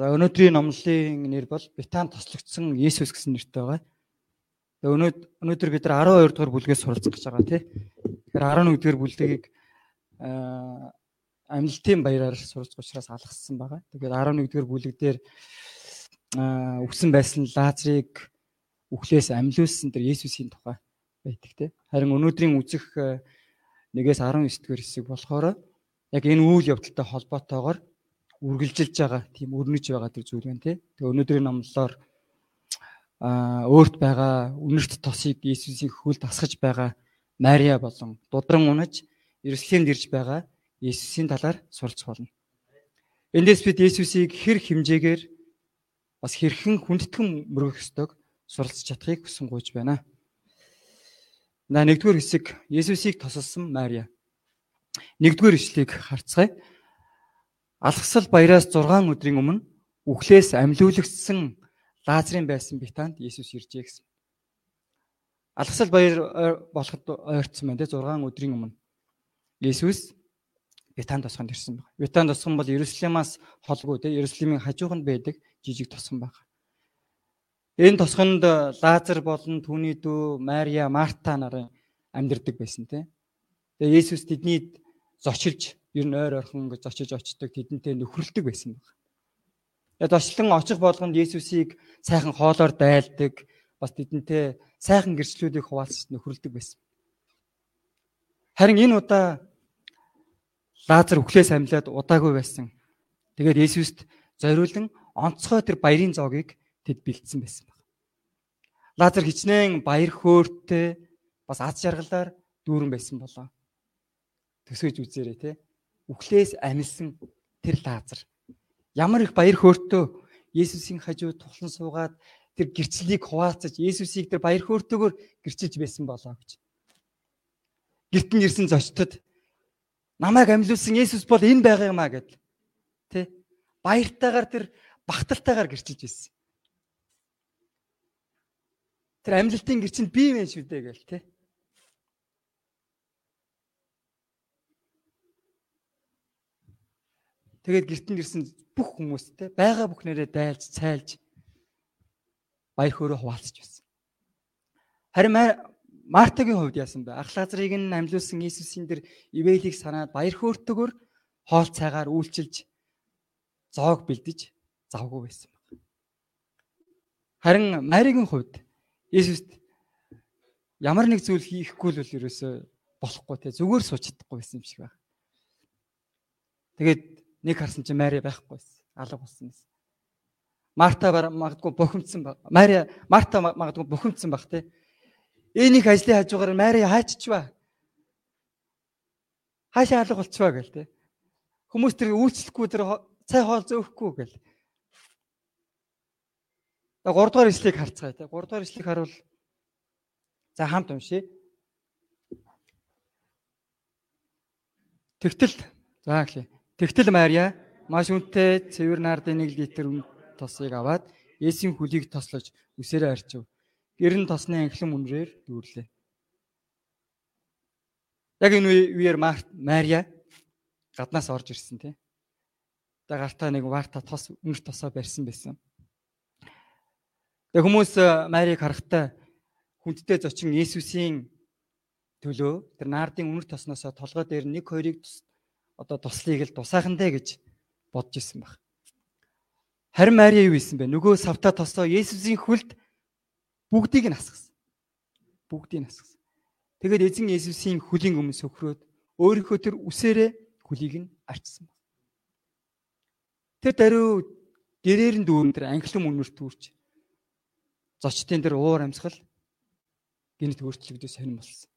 За өнөөдрийн номлын нэр бол Бетан тослогдсон Есүс гэсэн нэртэй байгаа. Тэгээ өнөөдөр бид нар 12 дугаар бүлгээс суралцах гэж байгаа тий. Тэгэхээр 11 дугаар бүлгийг амлалтын баяраар суралцах учраас алгассан байгаа. Тэгээд 11 дугаар бүлэг дээр өгсөн байсан Лазарыг үхлээс амьлуулсан тэр Есүсийн тухай байдаг тий. Харин өнөөдрийн үзэх нэгээс 19 дугаар хэсэг болохоор яг энэ үйл явдалтай холбоотойгоор үргэлжилж байгаа тийм өрнөж байгаа тэр зүйл байна тий. Тэгээ өнөөдрийн номлолоор а өөрт байгаа үнэрт тосыг Иесусийн хөлд асгаж байгаа Мария болон дудран унаж Иерусалимд ирж байгаа Иесусийн талаар суралцах болно. Эндээс бид Иесусийг хэр хэмжээгээр бас хэрхэн хүндэтгэн мөргөх ёстойг суралцж чадахыг хүсэн гуйж байна. На нэгдүгээр хэсэг Иесусийг тосолсон Мария. Нэгдүгээр ишлэгийг харцгаая. Алгасал баяраас 6 өдрийн өмнө үхлээс амьлуулагдсан Лазарын байсан Битанд Иесус иржээ гэсэн. Алгасал баяр болоход ойрцсон байна те 6 өдрийн өмнө. Иесус Битанд тосгонд ирсэн байна. Битанд тосгон бол Иерусалимаас холгүй те Иерусалимийн хажууханд байдаг жижиг тосгон байна. Энэ тосгонд Лазар болон түүний дүү Мария, Марта нарын амьдардаг байсан те. Тэгээ Иесус тэдний зочилж ер нь ойр орхон гэж очиж очдог тэдэнтэй нөхрөлдөг байсан баг. Тэгээд очлон очих болгонд Есүсийг сайхан хоолоор дайлдаг бас тэдэнтэй сайхан гэрчлүүдийг хуваалцаж нөхрөлдөг байсан. Харин энэ удаа Лазар өглөөс амьлаад удаагүй байсан. Тэгээд Есүст зориулан онцгой тэр баярын зоогийг тэд бэлдсэн байсан баг. Лазар хичнээн баяр хөөртэй бас аз жаргалаар дүүрэн байсан болоо. Төсөөж үзээрэй те үхлээс амилсан тэр Лазар ямар их баяр хөөртөө Есүсийн хажууд тухлан суугаад тэр гэрчлэлийг хуваалцаж Есүсийг тэр баяр хөөртөөгөр гэрчилж байсан болоо гэж. Гэрт нь ирсэн зочдод намайг амьлуулсан Есүс бол энэ байгаа юм а гэд. Тэ? Баяртайгаар тэр багталтайгаар гэрчилж байсан. Тэр амьлалтын гэрчинд би юм шүү дээ гэл тэ. Тэгээд гертэн ирсэн бүх хүмүүстэй байгаа бүхнээрээ дайлж, цайлж баяр хөөрөө хуваалцж байсан. Харин Мартагийн хувьд яасан бэ? Ах Лазарыг нь амьлуулсан Иесусийн дэр ивэлийг санаад баяр хөөртөгөр хоол цайгаар үйлчилж зоог бэлдэж завгүй байсан баг. Харин Маригийн хувьд Иесуст ямар нэг зүйл хийхгүй л ерөөсөө болохгүй те зүгээр сууж чадахгүй байсан юм шиг байна. Тэгээд Нэг харсан чинь Мари байхгүй байсан. Алга болсон байсан. Марта магадгүй бухимдсан баг. Мари Марта магадгүй бухимдсан баг те. Энийг ажлын хажуугаар Мари хааччихва. Хаашаа алга болчихва гэл те. Хүмүүс тэр үйлчлэхгүй тэр цай хоол зөөхгүй гэл. 3 дугаар эслийг харцгаая те. 3 дугаар эслийг харуул. За хамт уншия. Тэгтэл за гэлээ. Тэгтэл Мария маш үнэтэй цэвэр наардын 1 литр үн тосыг аваад Есүсийн хөлийг тослож үсээрээ арчив. Гэрн тосны анхлан үнрээр дүүрлээ. Яг энэ үеэр Мария гаднаас орж ирсэн тий. Тэгээ гартаа нэг варта тос үнэр тосоо барьсан байсан. Тэгээ хүмүүс Марийг харахтаа хүндтэй зочин Есүсийн төлөө тэр наардын үнэр тосноосоо толгой дээр нэг хоёрыг одоо туслыг л тусайхан дээ гэж бодож исэн баг. Харин Мария юу исэн бэ? Нөгөө савта тосоо Есүсийн хүлд бүгдийг нь асгасан. Бүгдийг нь асгасан. Тэгээд эзэн Есүсийн хүлийн өмнө сөхрөөд өөрийнхөө тэр үсээрээ хүлийг нь арчсан баг. Тэр даруй гэрээр нь дүүрэн тэр анхлан үнээр түүрч зочдын тэр уур амьсгал гинт өөрчлөгдөж сонирм болсон.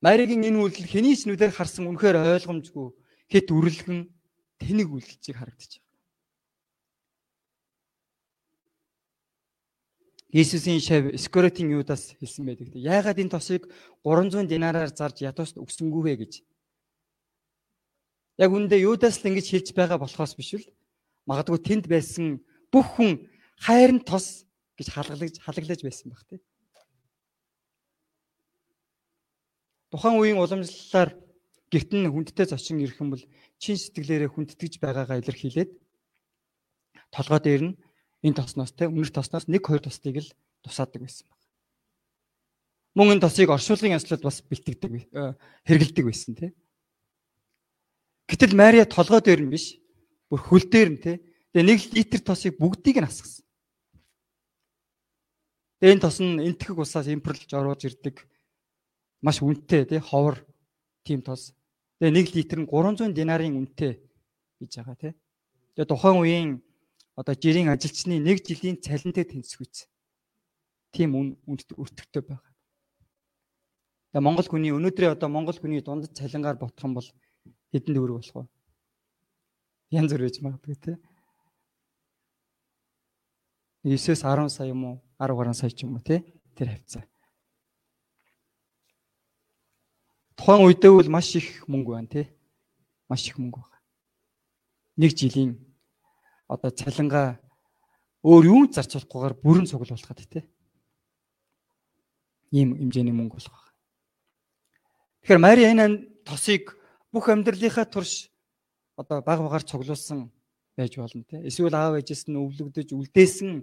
Маригийн энэ үйлдэл хэний ч нүдээр харсан үнэхээр ойлгомжгүй хэд үрлэгэн тэнэг үйлдэлчийг харагдаж байна. Иесусийн шав Скоротын Юдас хэлсэн байдаг. Яагаад энэ тосыг 300 динараар зарж ядууст өгсөнгүү вэ гэж. Яг үндэ Юдас л ингэж хэлж байгаа болохоос биш үү? Магадгүй тэнд байсан бүх хүн хайрын тос гэж халаглаж халаглаж байсан баг тийм. Тухайн үеийн уламжлалаар гэрт нь хүндтэй зочин ирэх юм бол чин сэтгэлээрээ хүндэтгэж байгаагаа илэрхийлээд толгой дээр нь энэ тосноос те өмнөх тосноос 1 2 тостыг л тусаадаг байсан баг. Мөн энэ тосыг оршуулгын яслал бас бэлтгэдэг хэрэгэлдэг байсан те. Гэтэл Мария толгой дээр нь биш бүр хөл дээр нь те. Тэгээ нэг литр тосыг бүгдийг нь асгасан. Тэгээ энэ тос нь энтгэх усаас импэрлж оруулж ирдэг маш үнэтэй тий ховор тийм тос. Тэгээ нэг литр нь 300 динарын үнэтэй гэж байгаа тий. Тэгээ тухайн үеийн одоо жирийн ажилчны нэг жилийн цалинтай тэнцвүүц. Тийм өртөгтэй байгаа. Тэгээ Монгол хүний өнөөдрийн одоо Монгол хүний дундад цалингаар ботох юм бол хэдэн төгрөг болох вэ? Янз бүр байж магадгүй тий. 9-с 10 сая юм уу? 10 гаруй сая ч юм уу тий? Тэр хавцаа. Тухайн үедээ бол маш их мөнгө байна тий? Маш их мөнгө байна. Нэг жилийн одоо цалингаа өөр юу зарч болохгүйгээр бүрэн цуглуулхад тий? Ийм хэмжээний мөнгө болох байна. Тэгэхээр Мари энэ тосыг бүх амьдралынхаа турш одоо баг багаар цуглуулсан байж болно тий. Эсвэл аав ээжээс нь өвлөгдөж үлдээсэн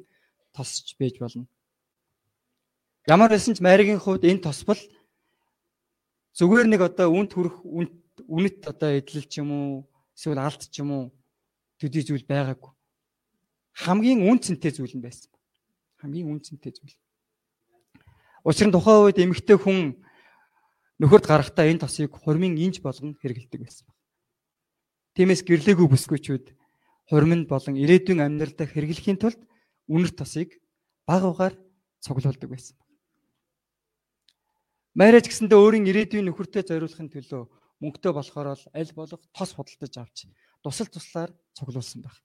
тосч байж болно. Ямар байсан ч Маригийн хувьд энэ тос бол зүгээр нэг одоо үнд хүрэх үнэт одоо эдлэл ч юм уу эсвэл алт ч юм уу төдий зүйл байгаагүй. Хамгийн үн цэнтэй зүйл нь байсан. Хамгийн үн цэнтэй зүйл. Учир нь тухайн үед эмэгтэй хүн нөхөрт гарахтаа энэ тосыг хурмын инж болгон хэрэгэлдэг байсан. Тиймээс гэрлээгүй бүсгүйчүүд хурминд болон ирээдүйн амьдралдаа хэрэглэхийн тулд үнэр тосыг баг угаар цуглуулдаг байсан. Марияч гэсэндээ өөрийн ирээдүйн нөхөртэй зориулахын төлөө мөнгөтэй болохоор л аль болох тос худалдаж авч тусал туслаар цуглуулсан баг.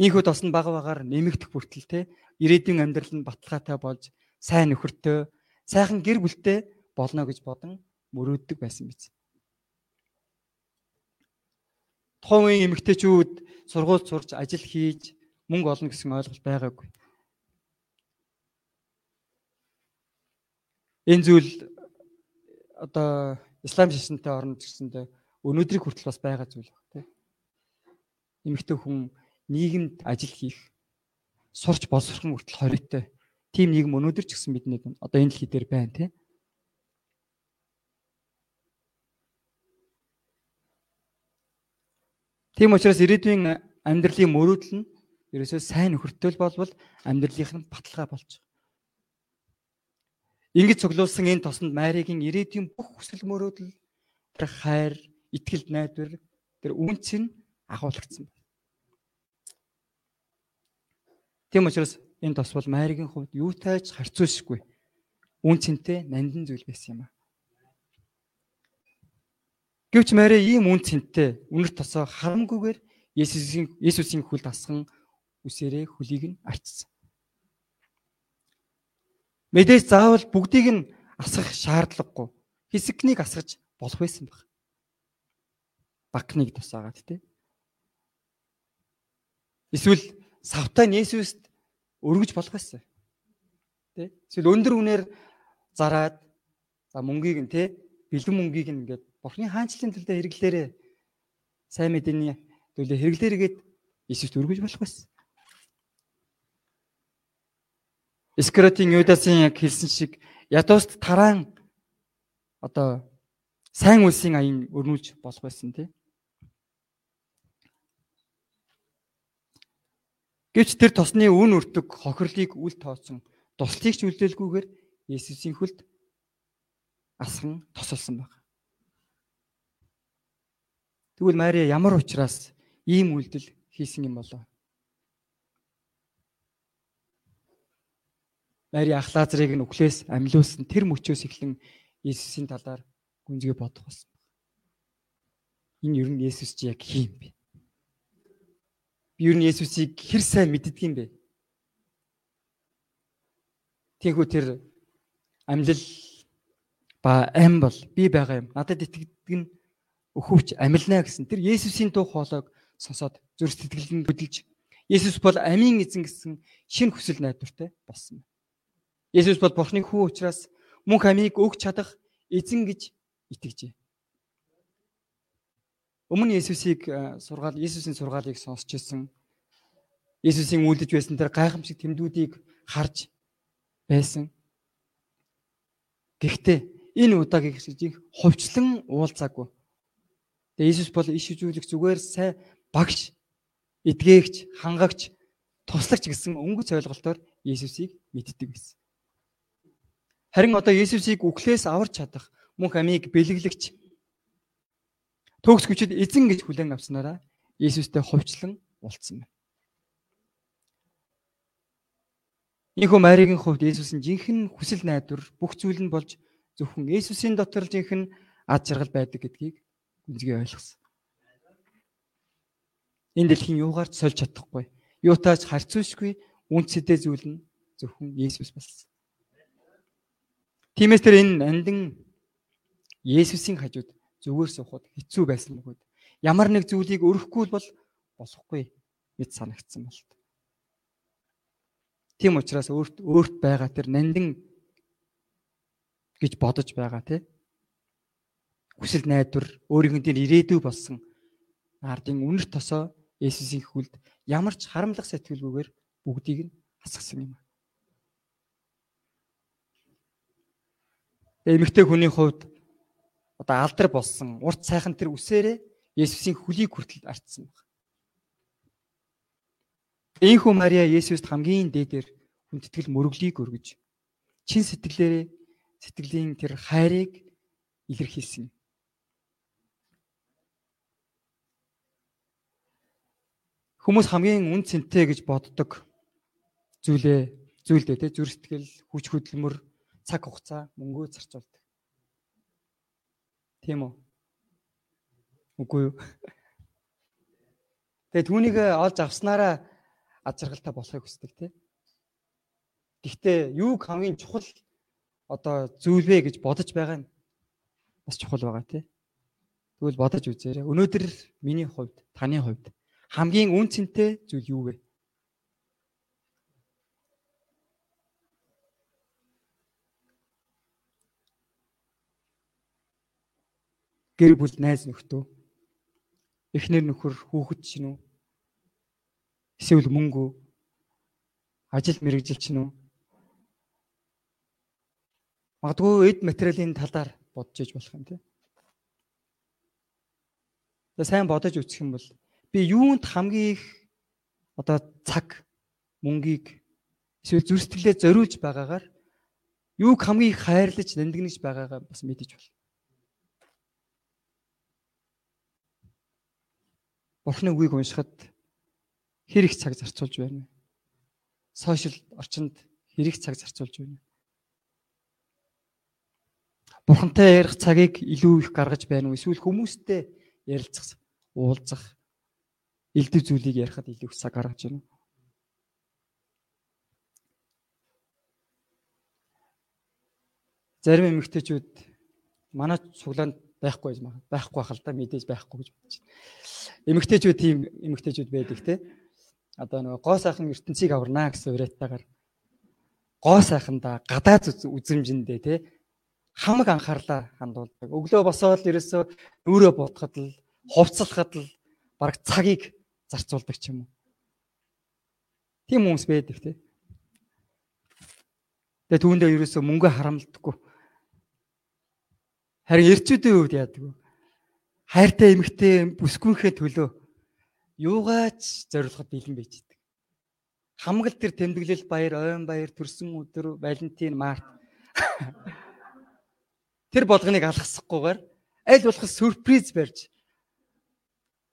Ийхүү тос нь баг багаар нэмэгдэх бүртэл те ирээдүйн амьдрал нь баталгаатай болж сайн нөхөртэй сайхан гэр бүлтэй болно гэж бодон мөрөөддөг байсан биз. Тухайн үеийн эмэгтэйчүүд сургууль сурч ажил хийж мөнгө олно гэсэн ойлголт байгаагүй. Энэ зүйл одоо ислам шашинтай орнд гэсэндээ өнөөдрийг хүртэл бас байгаа зүйл баг тийм. Эмэгтэй хүн нийгэмд ажил хийх сурч боловсрохын хүртэл хориотой. Тим нийгэм өнөөдөр ч гэсэн бидний одоо энэ дэлхий дээр байна тийм. Тийм учраас ирээдүйн амьдралын мөрөөдөл нь ерөөсөө сайн нөхөртөл болвол амьдралынх нь баталгаа болж байгаа. Ингэж цуглуулсан энэ тосонд Маригийн ирээдүйн бүх хүсэл мөрөөдөл тэр хайр, итгэл найдвар тэр үнц нь агуулгдсан байна. Тийм учраас энэ тос бол Маригийн хувьд юутай ч харьцуулшгүй үнцэнтэй нандин зүйл байсан юм а. Гэвч Мари ийм үн цэнтэй үнэр тосоо харамгүйгээр Есүсийн Есүсийн хүлд асхан үсээрээ хөлийг нь арчсан. Мэдээж заавал бүгдийг нь асах шаардлагагүй. Хэсэгнийг асгаж болох байсан баг. Бакныг тусаагаад тий. Эсвэл савтаа Есүст өргөж болох байсан. Тий. Эсвэл өндөр үнээр зараад за мөнгийг нь тий бэлэн мөнгийг ингээд Бурхны хаанчлалын төлөө хэрэглээрээ сайн мэдээний төлөө хэрэглээрээгээд Иесуст өргөж болох байсан. Искаратийн Юдасын яг хэлсэн шиг ядууст тараан одоо сайн үлсийн аян өрнүүлж болох байсан тий. Гэвч тэр тосны үн өртөг хохирлыг үл тооцсон туслыг ч үлдээлгүйгээр Есүсийн хөлд асхан тосолсон баг. Тэгвэл Мария ямар учраас ийм үйлдэл хийсэн юм болоо? Мария ах Лазарыг нь өглөөс амьлуулсан тэр мөчөөс эхлэн Иесусийн талаар гүнзгий бодох болсон. Энэ ер нь Иесус чи яг хин бэ? Би ер нь Иесусыг хэр сайн мэддэг юм бэ? Тийхүү тэр амьлал ба ам бол би байгаа юм. Надад итгэдэг нь өхөвч амилнаа гэсэн тэр Есүсийн дуу хоолойг сонсоод зүр сэтгэл нь хөдөлж Есүс бол амийн эзэн гэсэн шин хүсэл найдвартай болсон. Есүс бол Бурхны хүү учраас мөнх амийг өгч чадах эзэн гэж итгэжээ. Өмнө Есүсийг сургаал Есүсийн сургаалыг сонсч ирсэн. Есүсийн үлдэж байсан тэр гайхамшиг тэмдгүүдийг харж байсан. Гэхдээ энэ удаагийн хэсгийг хувьчлан уулзаагүй. Тэгээ Иесус бол иш үзүүлэх зүгээр сайн багш, эдгээгч, хангагч, туслагч гэсэн өнгөц ойлголтоор Иесусыг мэддэг байсан. Харин одоо Иесусыг үхлээс аварч чадах мөнх амийг бэлэглэгч төгс хүчит эзэн гэж хүлээн авснараа Иесустэй хувьчлан уулзсан байна. Ийхүү Маригийн хувьд Иесусийн жинхэнэ хүсэл найдвар бүх зүйл нь болж зөвхөн Иесусийн дотор л жинхэнэ ад жаргал байдаг гэдгийг гүнзгий ойлгосон. Энэ дэлхийн юугаар ч сольж чадахгүй. Юутаач харьцуулшгүй үнцэдэ зүйл нь зөвхөн Иесус болсон. Тиймээс тэр энэ нандин Есүсийн хажууд зүгээр суухад хэцүү байсан бөгөөд ямар нэг зүйлийг өрөхгүй бол болохгүй мэд санагдсан болт. Тийм учраас өөрт өөрт байгаа тэр нандин гэж бодож байгаа тий. Хүсэл найдвар өөрийнх нь тэр ирээдүй болсон ардын үнэр тосоо Есүсийн хүлд ямар ч харамлах сэтгэлгүйгээр бүгдийг нь хасгасан юм. Эмэгтэй хүний хувьд одоо алдар болсон урт сайхан тэр үсээрээ Есүсийн хөлийг хүртэл арчсан баг. Ийхүү Мария Есүст хамгийн дээдээр хүндэтгэл мөрөглийг өргөж чин сэтгэлээрээ сэтгэлийн тэр хайрыг илэрхийлсэн. Хүмүүс хамгийн үн цэнтэй гэж боддог зүйлээ зүйлдээ тэ зүр сэтгэл, хүч хөдөлмөр, цаг хугацаа, мөнгөө зарцуулдаг. Тийм үү? Үгүй юу? Тэгээ түүнийг олж авснараа аз жаргалтай болохыг хүсдэг тий. Гэхдээ юуг хамгийн чухал одоо зүйл вэ гэж бодож байгаа нь бас чухал байгаа тий. Тэгвэл бодож үзээрэй. Өнөөдөр миний хувьд, таны хувьд хамгийн үн цэнтэй зүйл юу вэ? Гэр бүл найз нөхдөө эхнэр нөхөр хүүхэд чинь үү? Эсвэл мөнгө ажил мэрэгжил чинь үү? Магадгүй эд материалын талаар бодож иж болох юм тий. Тэгээ сайн бодож үзэх юм бол би юунд хамгийн их одоо цаг мөнгийг эсвэл зүр сэтгэлээ зориулж байгаагаар юуг хамгийн их хайрлаж нандинаж байгаагаа бас мэдэж байна. Бурхны үгийг уншихад хэр их цаг зарцуулж байна? Сошиал орчинд хэр их цаг зарцуулж байна? Бурхантай ярих цагийг илүү их гаргаж байна уу? Эсвэл хүмүүстэй ярилцах, уулзах, элдв зүйлийг ярихад илүү их цаг гаргаж байна уу? Зарим эмэгтэйчүүд манай цуглаанд байхгүй магадгүй байхгүй хал та мэдээж байхгүй гэж бодож байна. Эмэгтэйчүүд тийм эмэгтэйчүүд байдаг те. Одоо нөгөө гоо сайхан ертөнцийг аварнаа гэсэн уриаттайгаар гоо сайханда гадаад үзэмжиндээ те хамаг анхаарлаа хандуулдаг. Өглөө босоод ерөөсөө нүрээ бодоход л хувцлахад л баг цагийг зарцуулдаг ч юм уу. Тийм хүмүүс байдаг те. Тэгээ түүндээ ерөөсөө мөнгө харамлдаггүй. Харин эрчүүдийн хувьд яадаг вэ? Хайртай эмэгтэй бүсгүйхээ төлөө юугаач зориулахад бэлэн байж идэг. Хамгал тэр тэмдэглэл баяр, ойн баяр, төрсөн өдөр, Валентин, Март тэр болгоныг алгасахгүйгээр аль болох сюрприз барьж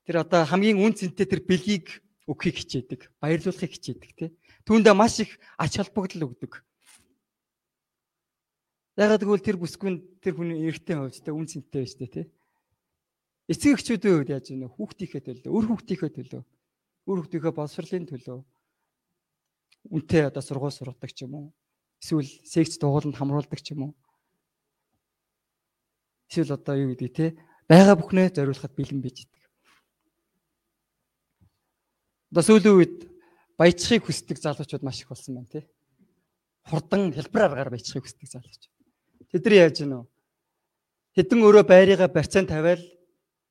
тэр одоо хамгийн үн цэнтэй тэр бэлгийг өгөхийг хичээдэг, баярлуулахыг хичээдэг тий. Түүндээ маш их ач холбогдол өгдөг. Ягаад гэвэл тэр бүсгүй тэр хүний эртний хувьд үн цэнтэй байж тий. Эцэг эхчүүдийн хувьд яаж вэ? Хүүхдийнхээ төлөө, өр хүүхдийнхээ төлөө, өр хүүхдийнхээ боловсролын төлөө үнтэй одоо сургууль сургадаг ч юм уу? Эсвэл секц дугууланд хамруулдаг ч юм уу? Эсвэл одоо юу гэдэг те байгаа бүхнээ зориулахад бэлэн байж идэг. Одоо сүүлийн үед баяжхыг хүсдэг залуучууд маш их болсон байна те. Хурдан хэлбэр аргаар баяжхыг хүсдэг залууч. Тэд нар яаж вэ? Хэдэн өөрөө байрыгаа барьцаан тавиал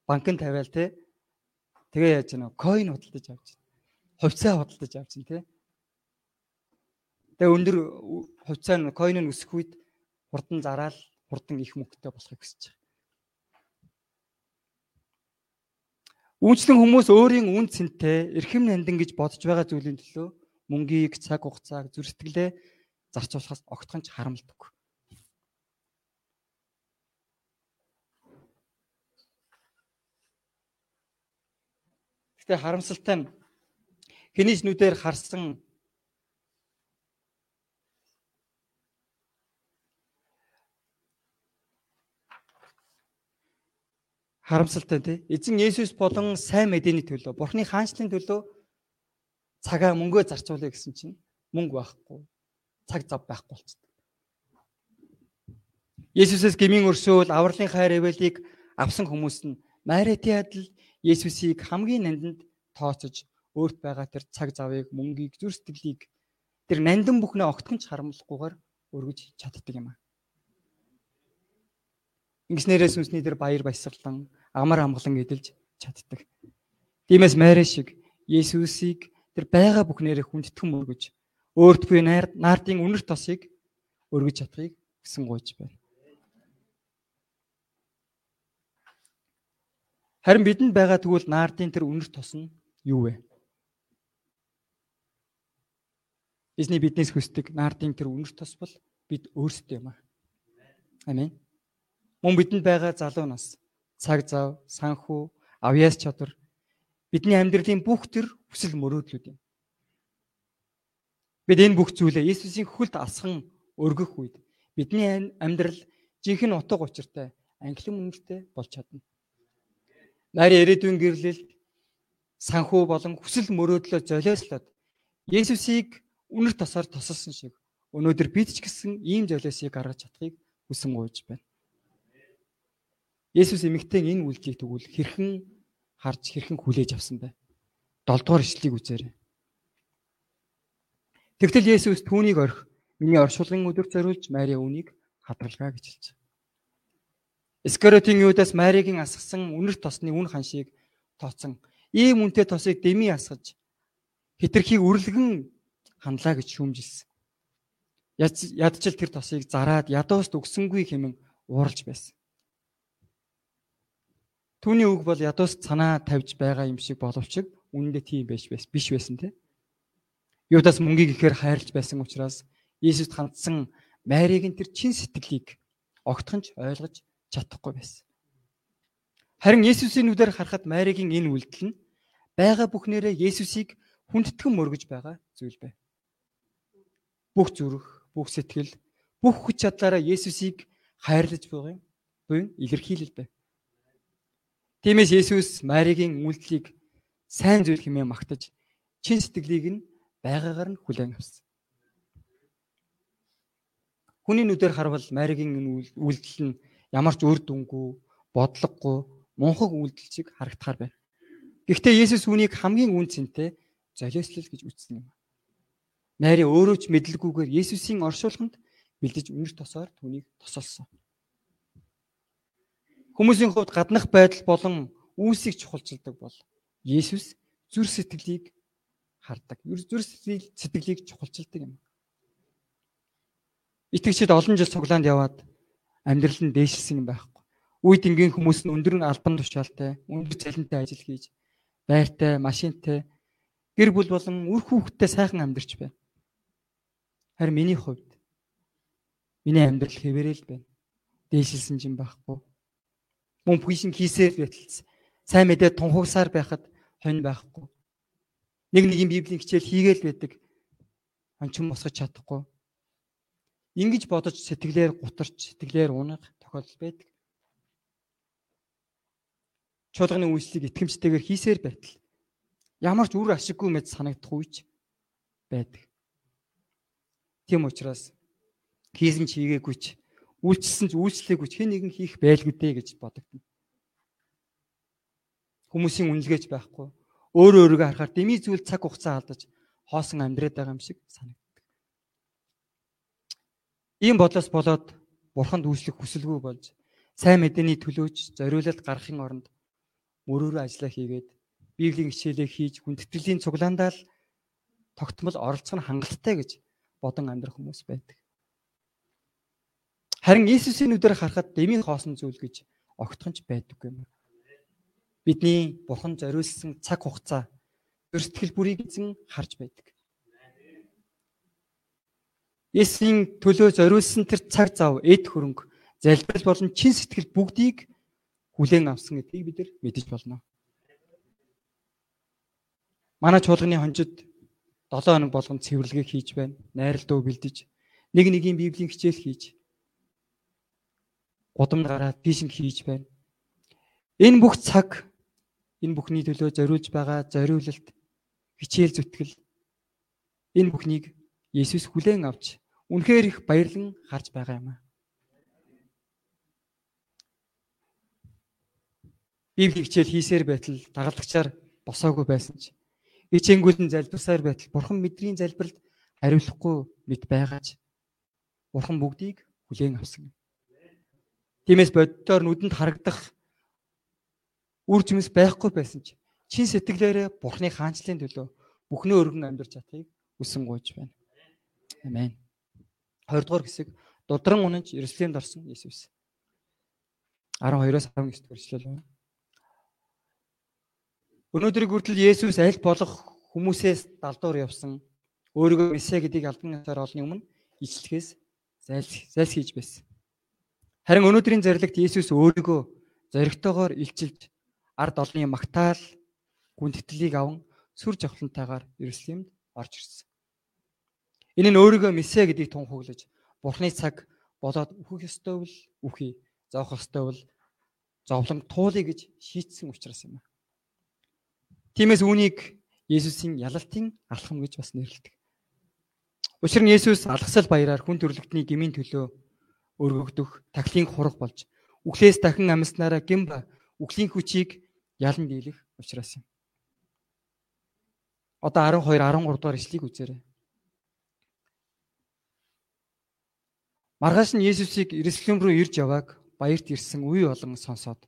банкнд тавиал те. Тэгээ яаж гэнэ койн худалдаж авч. Хувьцаа худалдаж авч те. Тэгээ өндөр хувьцаа нь койн нь өсөх үед хурдан зараал хурдан их мөнгөтэй болохыг хүсэж байгаа. Үүнчлэн хүмүүс өөрийн үн цэнтэй эрхэм нандин гэж бодож байгаа зүйлийн төлөө мөнгийг, цаг хугацааг, зүрстгэлээ зарцуулахаас огтхон ч харамлдаг. Гэтэ харамсалтай нь хэний ч нүдээр харсан харамсалтай тий. Эзэн Есүс болон сайн мэдээний төлөө, Бурхны хаанчлалын төлөө цагаа мөнгөө зарцуулъя гэсэн чинь мөнгө байхгүй. Цаг зав байхгүй болчихсон. Есүсээс гмийн өрсөөл авралын хайр эвэлийг авсан хүмүүс нь Маритийн адил Есүсийг хамгийн нандинд тооцож өөрт байгаа тэр цаг завыг, мөнгийг, зүр сэтгэлийг тэр нандин бүхнээ огтхонч харамлахгүйгээр өргөж чаддаг юм аа. Ингэснээрээ сүнсний тэр баяр баясгалан, амар амгалан эдэлж чаддаг. Тиймээс Мари шиг Есүсийг тэр байгаа бүхнээрээ хүндэтгэн өргөж өөрт буй наардын үнэр тосыг өргөж чадахыг хүсэн гуйж байна. Харин бидэнд байгаа тэгвэл наардын тэр үнэр тос нь юу вэ? Эзний биднээс хүсдэг наардын тэр үнэр тос бол бид өөрсдөө юм аа. Амин. Мөн бидэнд байгаа залуу нас, цаг зав, санхүү, авьяас чадвар бидний амьдралын бүх төр хүсэл мөрөөдлүүд юм. Бид энэ бүх зүйлээ Есүсийн хөлд алсхан өргөх үед бидний амьдрал жинхэнэ утга учиртай, англин үнэртэй болж чадна. Нари ирээдүйн гэрлэл санхүү болон хүсэл мөрөөдлөө золиослоод Есүсийг үнэр тосоор тосолсон шиг өнөөдөр бид ч гэсэн ийм золиосыг гаргаж чадахыг хүсэн гуйж байна. Есүс эмэгтэй энэ үйлдэлийг тэгвэл хэрхэн харж хэрхэн хүлээж авсан бэ? 7 дугаар ишлэлийг үзээрэй. Тэгтэл Есүс түүнийг орхи миний оршуулгын өдөр зориулж Мари үүнийг хадралгаа гэж хэлж. Искариотын Юдас Маригийн асгасан үнэр тосны үн ханшийг тооцсон. Ийм үнэтэй тосыг дэми асгаж хитрхийг үрлэгэн хандлаа гэж шүүмжилсэн. Ядчил тэр тосыг зараад ядууст өгсөнгүй хэмээн ууралж байсан. Түүний үг бол ядуус санаа тавьж байгаа юм шиг боловч үнэндээ тийм байж биш байсан те. Юудаас мөнгийг ихээр хайрлж байсан учраас Иесуст хандсан Маригийн тэр чин сэтгэлийг огтхонч ойлгож чадахгүй байсан. Харин Иесусийн нүдээр харахад Маригийн энэ үйлдэл нь байгаа бүхнээрээ Иесусийг хүндэтгэн мөргөж байгаа зүйл бай. Бүх зүрх, бүх сэтгэл, бүх хүч чадлаараа Иесусийг хайрлаж юм. Буюу илэрхийлэл бай. Тиймээс Есүс Маригийн үйлдэлийг сайн зүйл хэмээн магтаж чин сэтгэлийг нь байгаагаар нь хүлээн авсан. Хүний нүдээр харвал Маригийн үйлдэл нь ямар ч үр дүнгүй, бодлогогүй, мунхаг үйлдэл шиг харагдахаар байна. Гэхдээ Есүс үүнийг хамгийн үн цэнтэй золиослол гэж үзсэн юм. Мари өөрөө ч мэдлэггүйгээр Есүсийн оршуулганд бэлдэж үнэр тосоор түүнийг тосолсон. Хүмүүсийн хувьд гаднах байдал болон үүсийг чухалчилдаг бол Есүс зүр сэтгэлийг хардаг. Зүр сэтгэлийг чухалчилдаг юм. Итгэгчид олон жил цуглаанд яваад амьдрал нь дээшилсэн юм байхгүй. Үйд ингийн хүмүүс нь өндөр албан тушаалтай, өндөр цалинтай ажил хийж, байртай, машинтай, гэр бүл болон үр хүүхдтэй сайхан амьдарч байна. Харин миний хувьд миний амьдрал хэвээрэл байна. Дээшилсэн юм байхгүй мөн бүхийшин хийсээр байтал сайн мэдээ тунхагсаар байхад хонь байхгүй. Нэг нэгin библийн хичээл хийгээл байдаг. Ончин босгож чадахгүй. Ингиж бодож сэтгэлээр гутарч, сэтгэлээр унах тохиолдол байдаг. Чуулганы үйлслийг итгэмжтэйгээр хийсээр байтал ямар ч үр ашиггүй мэд санагдах үеч байдаг. Тийм учраас хийсэн ч хийгээгүй ч Үйлчлсэн ч үйлчлээгүй ч хэн нэгэн хийх байлгүй дээ гэж бодогдно. Хүмүүсийн үнэлгээч байхгүй. Өөрөө өөрийгөө харахаар дэмий зүйл цаг хугацаа алдаж хоосон амьдраад байгаа юм шиг санагддаг. Ийм бодлоос болоод бурханд үйлчлэх хүсэлгүй болж сайн мэдээний төлөөч зориулалт гаргахын оронд мөрөөрөө ажиллаа хийгээд Библийн хичээлээ хийж хүндэтгэлийн цуглаандаа л тогтмол оролцох нь хангалттай гэж бодон амьдрах хүмүүс байдаг. Харин Иесусийн нүдээр харахад дэмий хоосон зүйл гэж огтхон ч байдаггүй юм. Бидний бурхан зориулсан цаг хугацаа зөр сэтгэл бүрийг эзэн харж байдаг. Есүсийн төлөө зориулсан тэр цаг зав, эд хөрөнгө, залбирал болон чин сэтгэл бүгдийг хүлээн авсан гэдгийг бид нар мэдэж болно. Манай чуулганы хонжид 7 хоног болгон цэвэрлэгээ хийж байна. Найрал дуу бэлдэж, нэг нэгийн библийн хичээл хийж, гудамд гараад фишинг хийж байна. Энэ бүх цаг энэ бүхний төлөө зориулж байгаа зориулалт, хичээл зүтгэл энэ бүхнийг Есүс хүлээн авч үнэхээр их баярлан харж байгаа юм аа. Библийн хичээл хийсээр байтал дагалдагчаар босоогүй байсан ч Ичээнгүүлэн залбирсаар байтал бурхан мэдрийн залбиралд хариулахгүй мэд байгаач. Бурхан бүгдийг хүлээн авсан. Тиймээс боддоор нүдэнд харагдах үр жимс байхгүй байсан ч чин сэтгэлээрээ бурхны хаанчлалын төлөө бүхнээ өргөн амьдарч чадахыг хүсэн гуйж байна. Амен. 20 дугаар хэсэг дудран унаж Иерусалимд орсон Иесус. 12-оос 19 дугаар ишлэл байна. Өнөөдрийг хүртэл Есүс аль болох хүмүүсээс далдуур явсан өөрийгөө месиа гэдгийг албан ёсоор олны өмнө ичлэхээс зайлс хийж байсан. Харин өнөөдрийн зарлагт Есүс өөрийгөө зоригтойгоор илчилж ард олонний магтаал гүнтгэлийг аван сүр жавхлантайгаар Иерусалимд орж ирсэн. Энэ нь өөрийгөө месиа гэдгийг тунхаглаж Бурхны цаг болоод үхэх ёстой бол үхий, зовх ёстой бол зовлон туулъя гэж шийтсэн учраас юм. Тиймээс үүнийг Есүсийн ялалтын алхам гэж бас нэрлэдэг. Учир нь Есүс алгасал баяраар хүн төрлөختний гмийн төлөө өргөгдөх тахлын хураг болж үхлээс дахин амьснараа гин ба үхлийн хүчийг ялан дийлэх учраас юм. Одоо 12 13 дугаар ишлэгийг үзээрэй. Маргааш нь Есүсийг Иерусалим руу ирж явааг баярт ирсэн үе олон сонсоод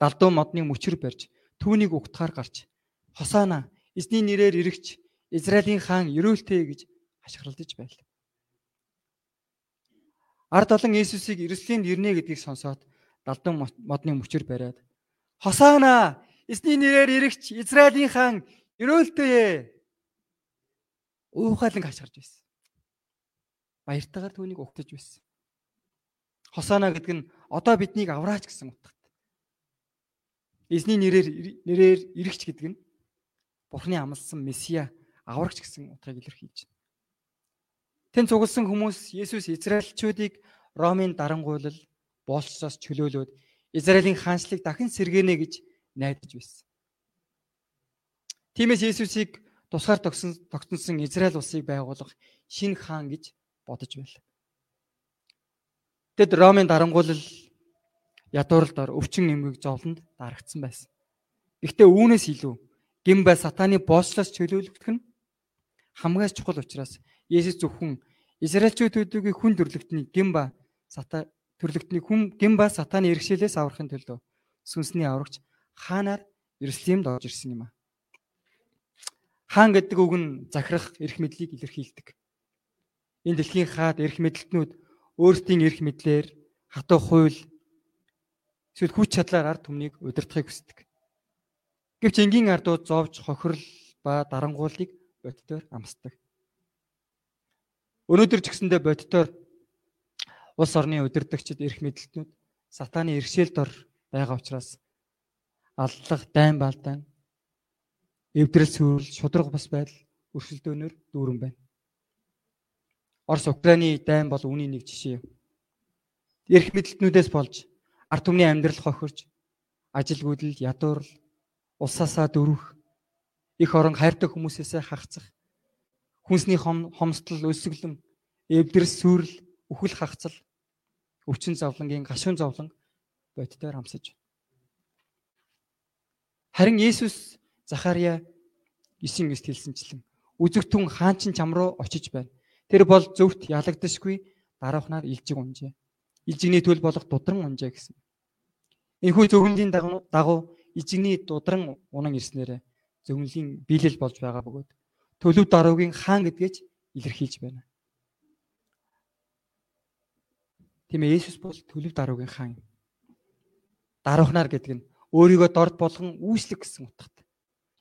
далдуу модны мөчөр барьж түүнийг угтахаар гарч Хосаана эзний нэрээр ирэгч Израилийн хаан ерөөлтэй гэж хашгиралдаж байлаа. Ард олон Иесусыг Иерусалимд ирнэ гэдгийг сонсоод далдан модны мөчөр бариад Хосаана эзний нэрээр ирэгч Израилийн хаан ерөөлтэй уухайлан хашгирж байсан. Баяртайгаар түүнийг угтаж байсан. Хосаана гэдэг нь одоо биднийг авраач гэсэн утгатай. Эзний нэрээр нэрээр ирэгч гэдэг нь Бурхны амласан Месиа аврагч гэсэн утгыг илэрхийлж байна. Тэн цугласан хүмүүс Есүс Израильчүүдийг Ромын дарангуйлал боолчсоос чөлөөлөөд Израилийн хаанчлыг дахин сэргэнэ гэж найдаж байсан. Тиймээс Есүсийг тусгаар тогтсон Израиль улсыг байгуулах шинэ хаан гэж бодож байлаа. Тэд Ромын дарангуйлал ядууралд өвчин эмгэг зовлонд дарагдсан байсан. Гэхдээ үүнээс илүү гимба сатаны боочлоос чөлөөлөгдөх нь хамгаас чухал учраас Есүс зөвхөн Израильчүүдүүдийн хүн төрлөختний гимба сата төрлөختний хүн гимба сатаны иргэшээлээс аврахын төлөө сүнсний аврагч хаанаар Иерусалимд орж ирсэн юм а. Хаан гэдэг үг нь захирах эрх мэдлийг илэрхийлдэг. Энэ дэлхийн хаад эрх мэдлэлтнүүд өөрсдийн эрх мэдлэр хатуу хууль эсвэл хүч чадлаар ард түмнийг удирдахыг хүсдэг. Гэвч энгийн ардууд зовж хохирол ба дарангуулыг боддоор амсдаг. Өнөөдөр ч гэсэндээ боддоор улс орны удирдагчид эрх мэдэлтнүүд сатааны иргэшэл дор байгаа учраас аллах дайн балдаан эвдрэл сүрэл шудраг бас байдал өршөлдөөнөөр дүүрэн байна. Орос Украины дайн бол үүний нэг жишээ юм. Эрх мэдэлтнүүдээс болж ард түмний амьдрал хохирч ажилгүйдэл ядуурл улсаасаа дөрвөх их орон хайртай хүмүүсээсээ хагцах хүнсний хомсдол өсөглөн эвдэрс сүрэл үхэл хагцал өвчин зовлонгийн гашуун зовлон боддоор амсаж харин Есүс Захария 9:9 хэлсэнчлэн үзэгтэн хаанчин чам руу очиж байна. Тэр бол зөвхт ялагдашгүй дараахнаар илжиг унжээ. Илжигний төл болох дудран унжээ гэсэн. Энэхүү зөвгөнлийн дагуу ижигний дудран унан ирснээр зөвгөнлийн биелэл болж байгаа бөгөөд төлөв даруугийн хаан гэдгийж илэрхийлж байна. Тийм ээ Есүс бол төлөв даруугийн хаан. Даруухнаар гэдэг нь өөрийгөө дорд болгон үүслэх гэсэн утгатай.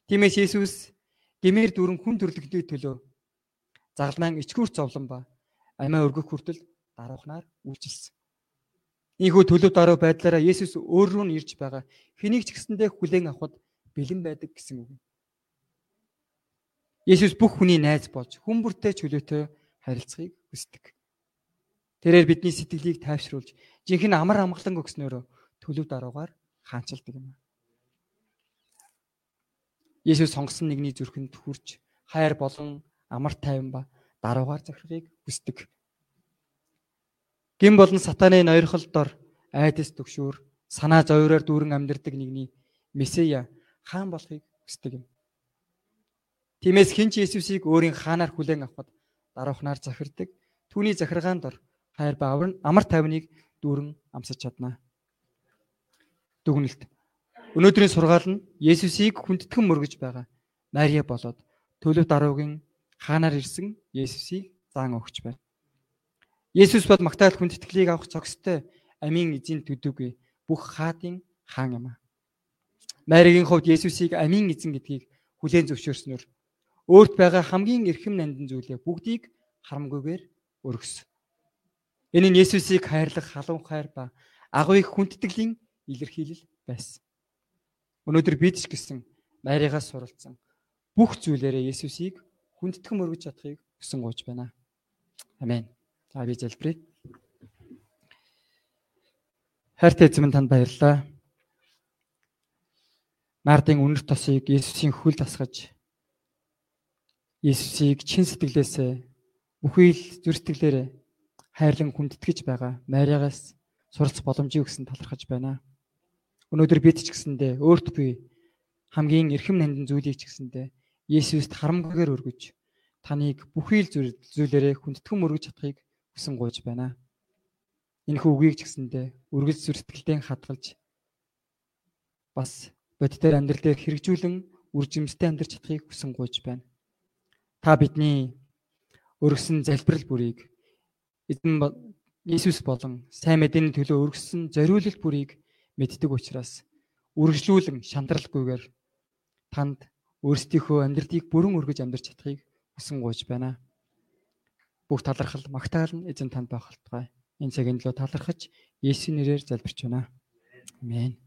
Тиймээс Есүс гэмээр дүрэн хүн төрлөختний төлөө загалмайн ичгүүр зовлон ба амиа өргөх хүртэл даруухнаар үйлчилсэн. Ийхүү төлөв даруй байдлаараа Есүс өөр рүү нь ирж байгаа хэнийг ч гэсэндээ хүлээн авахд бэлэн байдаг гэсэн үг. Есүс бүх хүний найз болж хүн бүртэй чөлөөтэй харилцахыг хүсдэг. Тэрээр бидний сэтгэлийг тайвшруулж жинхэнэ амар амгалан өгснөөр төлөв даруугаар хаанчилдаг юм. Есүс сонгосон нэгний зүрхэнд хүрч хайр болон амар тайван ба даруугаар захирахыг хүсдэг. Гин болон сатаны ноёрхол дор айдас төгшөөр санаа зовёроор дүүрэн амьдардаг нэгний месиа хаан болохыг хүсдэг юм. Тиймээс хинч Есүсийг өөрийн хаанаар хүлээн авахд даруухнаар захирдаг. Түүний захиргаанд дор хайр ба амар тайвныг дүүрэн амсаж чаднаа. Дүгнэлт. Өнөөдрийн сургаал нь Есүсийг хүндэтгэн мөргөж байгаа Мария болоод төлөв даруугийн хаанаар ирсэн Есүсийг заан өгч байна. Есүс бол магтаал хүндэтгэлийг авах зохистой амийн эзэн төдөөгүй бүх хаадын хаан юм а. Маригийн хувьд Есүсийг амийн эзэн гэдгийг хүлээн зөвшөөрснөөр өөрт байгаа хамгийн эрхэм нандин зүйлээ бүгдийг харамгүйгээр өргөсөн. Энэ нь Есүсийг хайрлах халуун хайр ба агуу их хүндэтгэлийн илэрхийлэл байсан. Өнөөдөр бид ч гэсэн Маригаас суралцсан бүх зүйлээрээ Есүсийг хүндэтгэн мөргөж чадахыг хүсэн гуйж байна. Амен. За би залбирая. Хайртай эзэмэн танд баярлалаа. Нардын үнэр тосыг Есүсийн хөл тасгаж Есүсийг чин сэтгэлээсээ бүхий л зүр сэтгэлээрээ хайрлан хүндэтгэж байгаа Мариагаас суралцах боломжийг өгсөн талархаж байна. Өнөөдөр бид ч гэсэндээ өөрт буй хамгийн эрхэм нандин зүйлийг ч гэсэндээ Есүст харамгүйгээр өргөж таныг бүхий л зүйлээрээ хүндэтгэн мөргөж чадахыг хүсэн гуйж байна. Энэхүү үгийг ч гэсэндээ үргэлж зүрхтгэлтэй хадгалж бас бодитоор амьдрал дээр хэрэгжүүлэн үржимстэй амьдрч чадахыг хүсэн гуйж байна. Та бидний өргөсөн залбирал бүрийг эзэн Иесус болон сайн мэдээний төлөө өргөссөн зориулалт бүрийг мэддэг учраас үргэлжлүүлэн шантралгүйгээр танд өөрсдийнхөө амьдралыг бүрэн өргөж амьдарч чадахыг хүсэн гуйж байна. Бүх талархал магтаал нь эзэн танд байх болтугай. Энэ цагийн төлөө талархаж Есүсийн нэрээр залбирч байна. Амен.